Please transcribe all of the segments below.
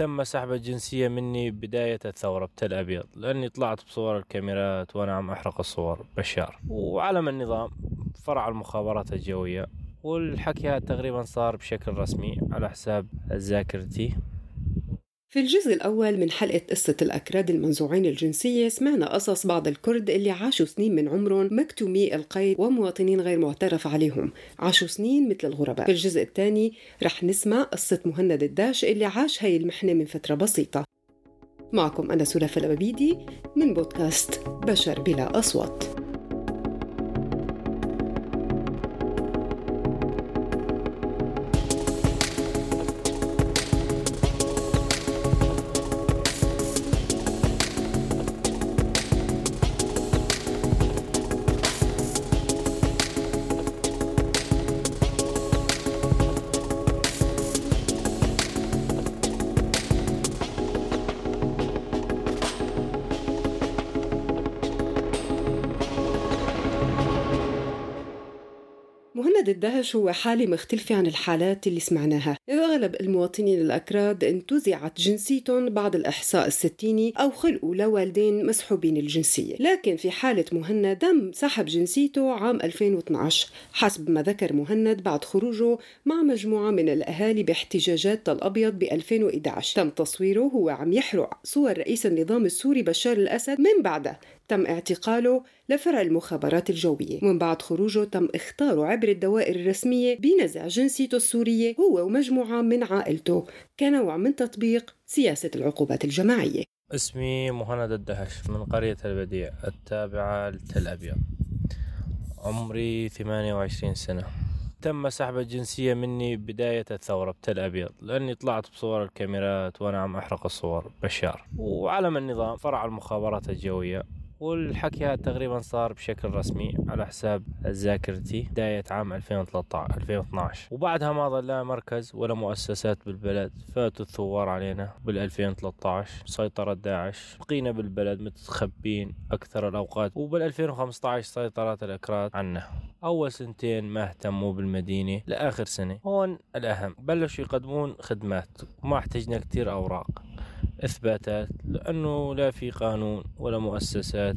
تم سحب الجنسية مني بداية الثورة بتل أبيض لأني طلعت بصور الكاميرات وأنا عم أحرق الصور بشار. وعلم النظام فرع المخابرات الجوية والحكي هذا تقريبا صار بشكل رسمي على حساب ذاكرتي في الجزء الأول من حلقة قصة الأكراد المنزوعين الجنسية سمعنا قصص بعض الكرد اللي عاشوا سنين من عمرهم مكتومي القيد ومواطنين غير معترف عليهم. عاشوا سنين مثل الغرباء. في الجزء الثاني رح نسمع قصة مهند الداش اللي عاش هاي المحنة من فترة بسيطة. معكم أنا سلافة الأبابيدي من بودكاست بشر بلا أصوات. الدهش هو حالة مختلفة عن الحالات اللي سمعناها. أغلب المواطنين الأكراد انتزعت جنسيتهم بعد الإحصاء الستيني أو خلقوا لوالدين مسحوبين الجنسية. لكن في حالة مهند تم سحب جنسيته عام 2012 حسب ما ذكر مهند بعد خروجه مع مجموعة من الأهالي باحتجاجات تل أبيض ب 2011 تم تصويره هو عم يحرق. صور رئيس النظام السوري بشار الأسد من بعدها تم اعتقاله لفرع المخابرات الجوية. ومن بعد خروجه تم اختاره عبر الدوائر الرسمية بنزع جنسيته السورية هو ومجموعة من عائلته كنوع من تطبيق سياسة العقوبات الجماعية. اسمي مهند الدهش من قرية البديع التابعة لتل أبيض. عمري 28 سنة. تم سحب الجنسية مني بداية الثورة بتل أبيض لأني طلعت بصور الكاميرات وأنا عم أحرق الصور. بشار. وعلم النظام فرع المخابرات الجوية. والحكي هذا تقريبا صار بشكل رسمي على حساب ذاكرتي بداية عام 2013 2012 وبعدها ما ظل مركز ولا مؤسسات بالبلد فاتوا الثوار علينا بال 2013 سيطرة داعش بقينا بالبلد متخبين أكثر الأوقات وبال 2015 سيطرت الأكراد عنا. أول سنتين ما اهتموا بالمدينة لآخر سنة هون الأهم. بلشوا يقدمون خدمات وما احتجنا كتير أوراق. إثباتات لأنه لا في قانون ولا مؤسسات.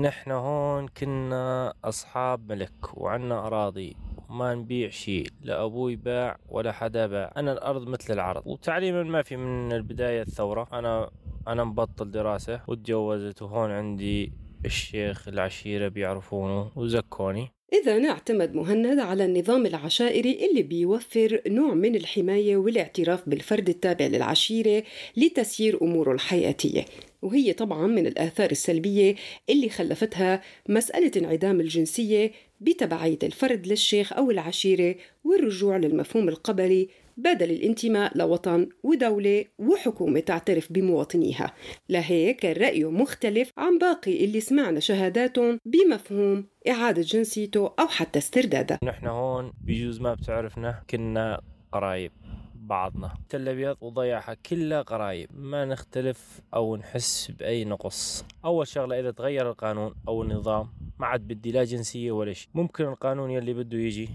نحن هون كنا أصحاب ملك وعنا أراضي ما نبيع شيء لا أبوي باع ولا حدا باع. أنا الأرض مثل العرض. وتعليما ما في من البداية الثورة. أنا أنا مبطل دراسة وتجوزت وهون عندي الشيخ العشيرة بيعرفونه وزكوني. إذا اعتمد مهند على النظام العشائري اللي بيوفر نوع من الحماية والاعتراف بالفرد التابع للعشيرة لتسيير أموره الحياتية. وهي طبعا من الآثار السلبية اللي خلفتها مسألة انعدام الجنسية بتبعية الفرد للشيخ أو العشيرة والرجوع للمفهوم القبلي بدل الانتماء لوطن ودولة وحكومة تعترف بمواطنيها. لهيك كان رأيه مختلف عن باقي اللي سمعنا شهاداتهم بمفهوم إعادة جنسيته أو حتى استردادها نحن هون بجوز ما بتعرفنا كنا قرايب بعضنا. تل أبيض وضيعها كلها قرايب. ما نختلف أو نحس بأي نقص. أول شغلة إذا تغير القانون أو النظام ما عاد بدي لا جنسية ولا شيء. ممكن القانون يلي بده يجي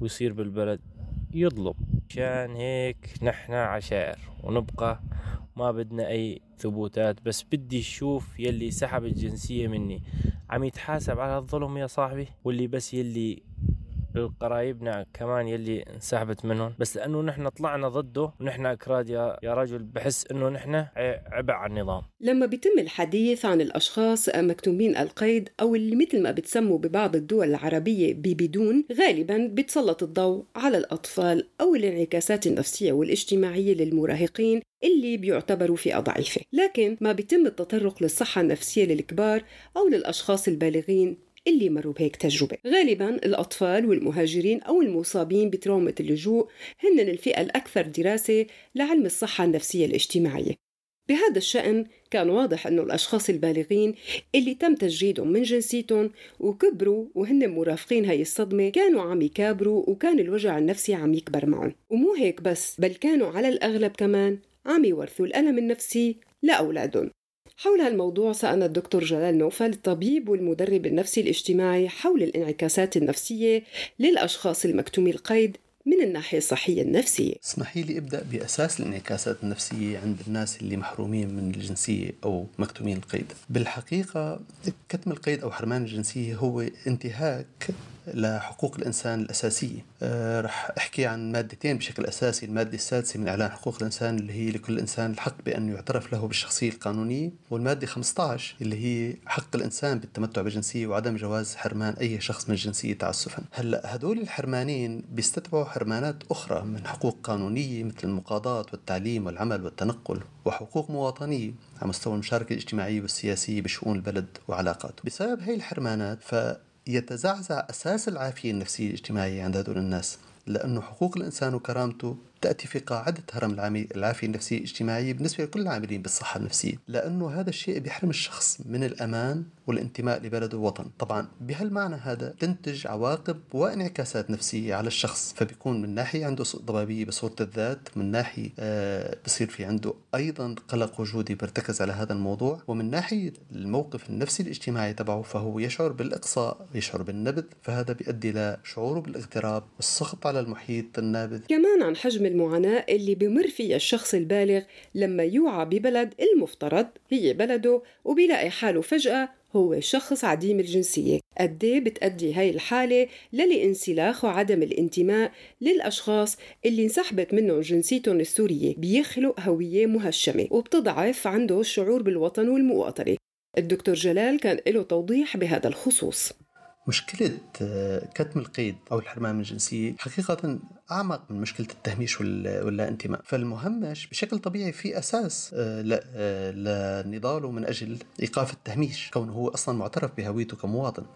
ويصير بالبلد يظلم. عشان هيك نحن عشائر ونبقى ما بدنا أي ثبوتات بس بدي أشوف يلي سحب الجنسية مني. عم يتحاسب على الظلم يا صاحبي واللي بس يلي قرايبنا كمان يلي انسحبت منهم. بس لأنه نحن طلعنا ضده ونحن أكراد يا, يا رجل بحس إنه نحن عبء على النظام. لما بيتم الحديث عن الأشخاص مكتومين القيد أو اللي مثل ما بتسموا ببعض الدول العربية ببدون غالبا بتسلط الضوء على الأطفال أو الانعكاسات النفسية والاجتماعية للمراهقين اللي بيعتبروا فئة ضعيفة لكن ما بيتم التطرق للصحة النفسية للكبار أو للأشخاص البالغين اللي مروا بهيك تجربة. غالبا الأطفال والمهاجرين أو المصابين بترومة اللجوء هن الفئة الأكثر دراسة لعلم الصحة النفسية الاجتماعية. بهذا الشأن كان واضح أنه الأشخاص البالغين اللي تم تجريدهم من جنسيتهم وكبروا وهن مرافقين هاي الصدمة كانوا عم يكابروا وكان الوجع النفسي عم يكبر معهم. ومو هيك بس بل كانوا على الأغلب كمان عم يورثوا الألم النفسي لأولادهم. حول هالموضوع سألنا الدكتور جلال نوفل الطبيب والمدرب النفسي الاجتماعي حول الانعكاسات النفسية للأشخاص المكتومي القيد من الناحية الصحية النفسية. اسمحي لي أبدأ بأساس الانعكاسات النفسية عند الناس اللي محرومين من الجنسية أو مكتومين القيد. بالحقيقة كتم القيد أو حرمان الجنسية هو انتهاك لحقوق الإنسان الأساسية. أه رح أحكي عن مادتين بشكل أساسي. المادة السادسة من إعلان حقوق الإنسان اللي هي لكل إنسان الحق بأن يعترف له بالشخصية القانونية والمادة 15 اللي هي حق الإنسان بالتمتع بالجنسية وعدم جواز حرمان أي شخص من الجنسية تعسفا. هلأ هدول الحرمانين بيستتبعوا حرمانات أخرى من حقوق قانونية مثل المقاضاة والتعليم والعمل والتنقل وحقوق مواطنية على مستوى المشاركة الاجتماعية والسياسية بشؤون البلد وعلاقاته. بسبب هاي الحرمانات ف يتزعزع أساس العافية النفسية الاجتماعية عند هذول الناس لأنه حقوق الإنسان وكرامته تأتي في قاعدة هرم العافية النفسية الاجتماعية بالنسبة لكل العاملين بالصحة النفسية لأنه هذا الشيء بيحرم الشخص من الأمان والانتماء لبلده ووطن. طبعا بهالمعنى هذا تنتج عواقب وانعكاسات نفسية على الشخص فبيكون من ناحية عنده ضبابية بصورة الذات من ناحية آه بصير في عنده أيضا قلق وجودي بيرتكز على هذا الموضوع ومن ناحية الموقف النفسي الاجتماعي تبعه فهو يشعر بالإقصاء يشعر بالنبذ فهذا بيؤدي لشعوره بالإغتراب والسخط على المحيط النابذ. كمان عن حجم المعاناة اللي بمر فيها الشخص البالغ لما يوعى ببلد المفترض هي بلده وبيلاقي حاله فجأة هو شخص عديم الجنسية. قد إيه بتأدي هاي الحالة للانسلاخ وعدم الانتماء للأشخاص اللي انسحبت منهم جنسيتهم السورية؟ بيخلق هوية مهشمة وبتضعف عنده الشعور بالوطن والمواطنة الدكتور جلال كان له توضيح بهذا الخصوص. مشكلة آه، كتم القيد أو الحرمان الجنسية حقيقة أعمق من مشكلة التهميش واللا انتماء فالمهمش بشكل طبيعي في أساس آه، آه، لنضاله من أجل إيقاف التهميش كونه هو أصلا معترف بهويته كمواطن.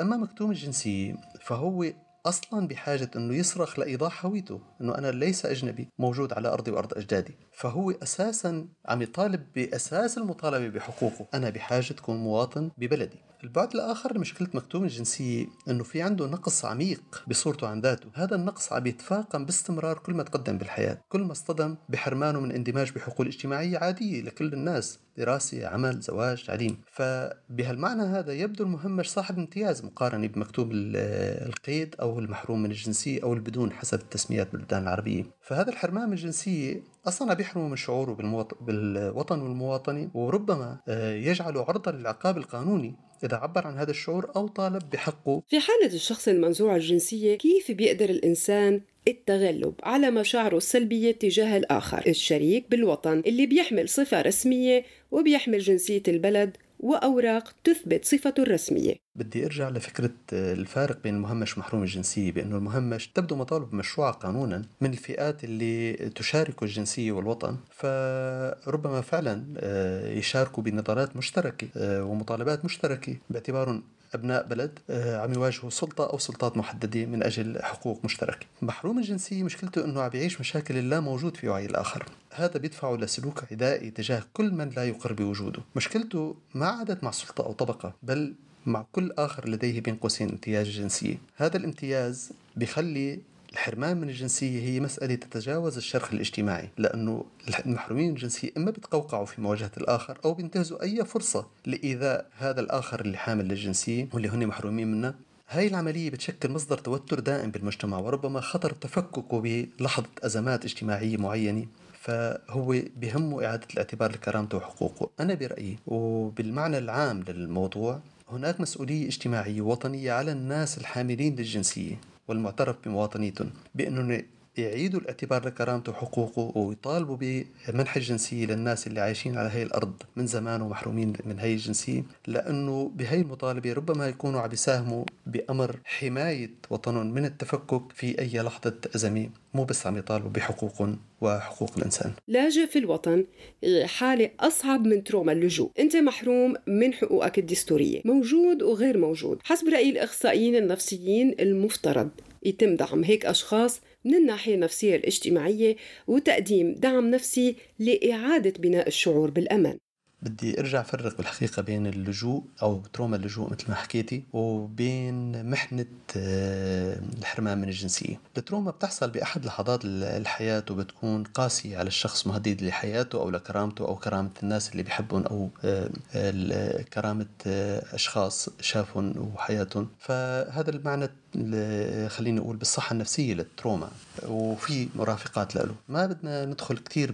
أما مكتوم الجنسية فهو أصلا بحاجة إنه يصرخ لإيضاح هويته إنه أنا ليس أجنبي موجود على أرضي وأرض أجدادي. فهو أساسا عم يطالب بأساس المطالبة بحقوقه أنا بحاجة تكون مواطن ببلدي. البعد الآخر لمشكلة مكتوم الجنسية أنه في عنده نقص عميق بصورته عن ذاته. هذا النقص عم يتفاقم باستمرار كل ما تقدم بالحياة. كل ما اصطدم بحرمانه من اندماج بحقوق اجتماعية عادية لكل الناس. دراسة عمل زواج تعليم. فبهالمعنى هذا يبدو المهمش صاحب امتياز مقارنة بمكتوب القيد أو المحروم من الجنسية أو البدون حسب التسميات بالبلدان العربية. فهذا الحرمان من الجنسية أصلا بيحرمه من شعوره بالوطن والمواطنة وربما آه، يجعله عرضة للعقاب القانوني إذا عبر عن هذا الشعور أو طالب بحقه. في حالة الشخص المنزوع الجنسية كيف بيقدر الإنسان التغلب على مشاعره السلبية تجاه الآخر. الشريك بالوطن اللي بيحمل صفة رسمية وبيحمل جنسية البلد وأوراق تثبت صفته الرسمية. بدي ارجع لفكرة الفارق بين المهمش ومحروم الجنسية بأنه المهمش تبدو مطالب مشروعه قانونا من الفئات اللي تشارك الجنسية والوطن فربما فعلا آه، يشاركوا بنظرات مشتركة آه، ومطالبات مشتركة باعتبارهم أبناء بلد آه، عم يواجهوا سلطة أو سلطات محددة من أجل حقوق مشتركة. محروم الجنسية مشكلته أنه عم يعيش مشاكل لا موجود في وعي الآخر. هذا بيدفعه لسلوك عدائي تجاه كل من لا يقر بوجوده. مشكلته ما عادت مع سلطة أو طبقة بل مع كل آخر لديه بين قوسين امتياز جنسي. هذا الامتياز بيخلي الحرمان من الجنسية هي مسألة تتجاوز الشرخ الاجتماعي لأنه المحرومين الجنسية إما بتقوقعوا في مواجهة الآخر أو بينتهزوا أي فرصة لإيذاء هذا الآخر اللي حامل للجنسية واللي هن محرومين منها هاي العملية بتشكل مصدر توتر دائم بالمجتمع وربما خطر تفككه بلحظة أزمات اجتماعية معينة فهو بهمه إعادة الاعتبار لكرامته وحقوقه. أنا برأيي وبالمعنى العام للموضوع هناك مسؤولية اجتماعية وطنية على الناس الحاملين للجنسية والمعترف بمواطنيتهم بأنهم يعيدوا الاعتبار لكرامته وحقوقه ويطالبوا بمنح الجنسية للناس اللي عايشين على هاي الأرض من زمان ومحرومين من هاي الجنسية لأنه بهاي المطالبة ربما يكونوا عم يساهموا بأمر حماية وطنهم من التفكك في أي لحظة أزمة مو بس عم يطالبوا بحقوقهم وحقوق الإنسان. لاجئ في الوطن هي حالة أصعب من تروما اللجوء. أنت محروم من حقوقك الدستورية موجود وغير موجود. حسب رأي الإخصائيين النفسيين المفترض يتم دعم هيك أشخاص من الناحية النفسية الاجتماعية وتقديم دعم نفسي لإعادة بناء الشعور بالأمان. بدي أرجع فرق بالحقيقة بين اللجوء أو تروما اللجوء مثل ما حكيتي وبين محنة آه، الحرمان من الجنسية. ال trauma بتحصل بأحد لحظات الحياة وبتكون قاسية على الشخص مهدد لحياته أو لكرامته أو كرامة الناس اللي بيحبهم أو آه، كرامة آه، أشخاص شافهم وحياتهم. فهذا المعنى خليني أقول بالصحة النفسية لل trauma وفي مرافقات له. ما بدنا ندخل كثير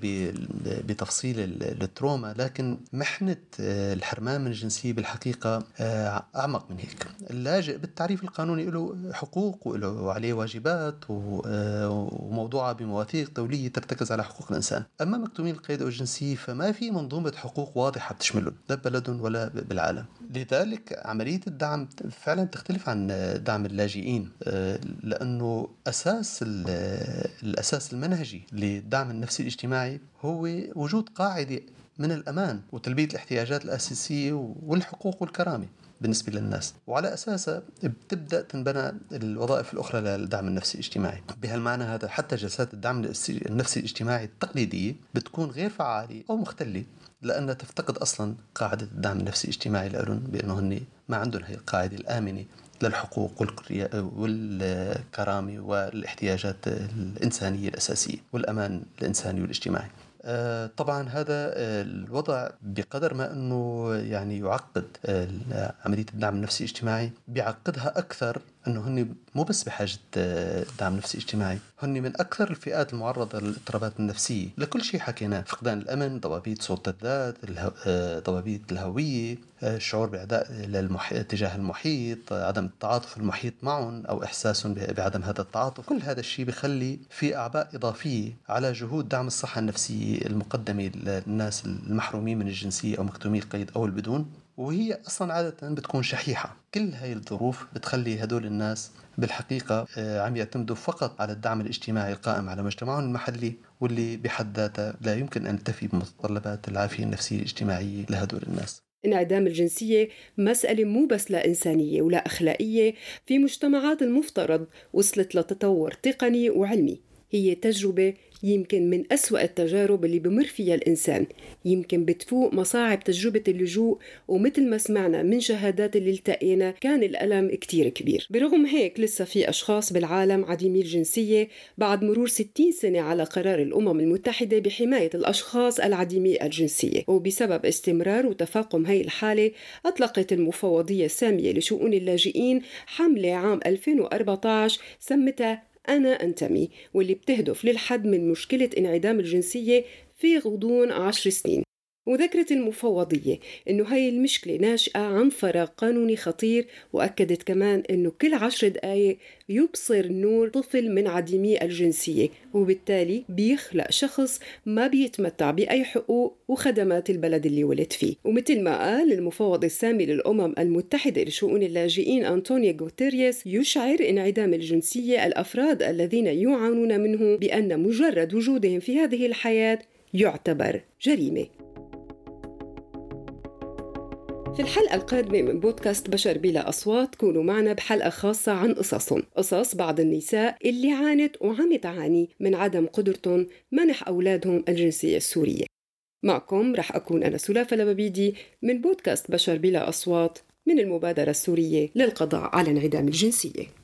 بتفصيل ال trauma لكن محنة آه، الحرمان من الجنسية بالحقيقة آه، أعمق من هيك. اللاجئ بالتعريف القانوني له حقوق وله عليه واجبات آه، وموضوعه بمواثيق دوليه ترتكز على حقوق الإنسان. أما مكتومين القيد أو الجنسيه فما في منظومة حقوق واضحة بتشملهم لا ببلد ولا بالعالم. لذلك عملية الدعم فعلا تختلف عن دعم اللاجئين. لأنه أساس الأساس المنهجي للدعم النفسي الاجتماعي هو وجود قاعدة من الأمان وتلبية الاحتياجات الأساسية والحقوق والكرامة بالنسبة للناس. وعلى أساسها بتبدأ تنبنى الوظائف الأخرى للدعم النفسي الاجتماعي. بهالمعنى هذا حتى جلسات الدعم النفسي الاجتماعي التقليدية بتكون غير فعالة أو مختلة لأنها تفتقد أصلا قاعدة الدعم النفسي الاجتماعي لهم بأنه هن ما عندهم هي القاعدة الآمنة للحقوق والكرامة والاحتياجات الإنسانية الأساسية والأمان الإنساني والاجتماعي. آه، طبعا هذا آه، الوضع بقدر ما إنه يعني يعقد آه، عملية الدعم النفسي الاجتماعي بيعقدها أكثر إنه هن مو بس بحاجة دعم نفسي اجتماعي هن من أكثر الفئات المعرضة للاضطرابات النفسية. لكل شيء حكيناه فقدان الأمن ضبابيه صوت الذات ضبابيه الهوية الشعور بعداء للمح... تجاه المحيط عدم التعاطف المحيط معهم أو احساسهم بعدم هذا التعاطف. كل هذا الشيء بخلي في أعباء إضافية على جهود دعم الصحة النفسية المقدمة للناس المحرومين من الجنسية أو مكتومي القيد أو البدون. وهي أصلا عادة بتكون شحيحة. كل هاي الظروف بتخلي هدول الناس بالحقيقة آه، عم يعتمدوا فقط على الدعم الاجتماعي القائم على مجتمعهم المحلي واللي بحد ذاته لا يمكن أن تفي بمتطلبات العافية النفسية الاجتماعية لهدول الناس. انعدام الجنسية مسألة مو بس لا إنسانية ولا أخلاقية في مجتمعات المفترض وصلت لتطور تقني وعلمي. هي تجربة يمكن من أسوأ التجارب اللي بمر فيها الإنسان. يمكن بتفوق مصاعب تجربة اللجوء ومثل ما سمعنا من شهادات اللي التقينا كان الألم كتير كبير. برغم هيك لسه في أشخاص بالعالم عديمي الجنسية بعد مرور 60 سنة على قرار الأمم المتحدة بحماية الأشخاص العديمي الجنسية. وبسبب استمرار وتفاقم هي الحالة أطلقت المفوضية السامية لشؤون اللاجئين حملة عام 2014 سمتها أنا أنتمي واللي بتهدف للحد من مشكلة انعدام الجنسية في غضون عشر سنين. وذكرت المفوضية أنه هاي المشكلة ناشئة عن فراغ قانوني خطير وأكدت كمان أنه كل عشر دقايق يبصر نور طفل من عديمي الجنسية وبالتالي بيخلق شخص ما بيتمتع بأي حقوق وخدمات البلد اللي ولد فيه. ومثل ما قال المفوض السامي للأمم المتحدة لشؤون اللاجئين أنطونيو غوتيريس يشعر انعدام الجنسية الأفراد الذين يعانون منه بأن مجرد وجودهم في هذه الحياة يعتبر جريمة. في الحلقة القادمة من بودكاست بشر بلا أصوات كونوا معنا بحلقة خاصة عن قصصهم. قصص بعض النساء اللي عانت وعم تعاني من عدم قدرتهم منح أولادهم الجنسية السورية. معكم رح أكون أنا سلافة لببيدي من بودكاست بشر بلا أصوات من المبادرة السورية للقضاء على انعدام الجنسية.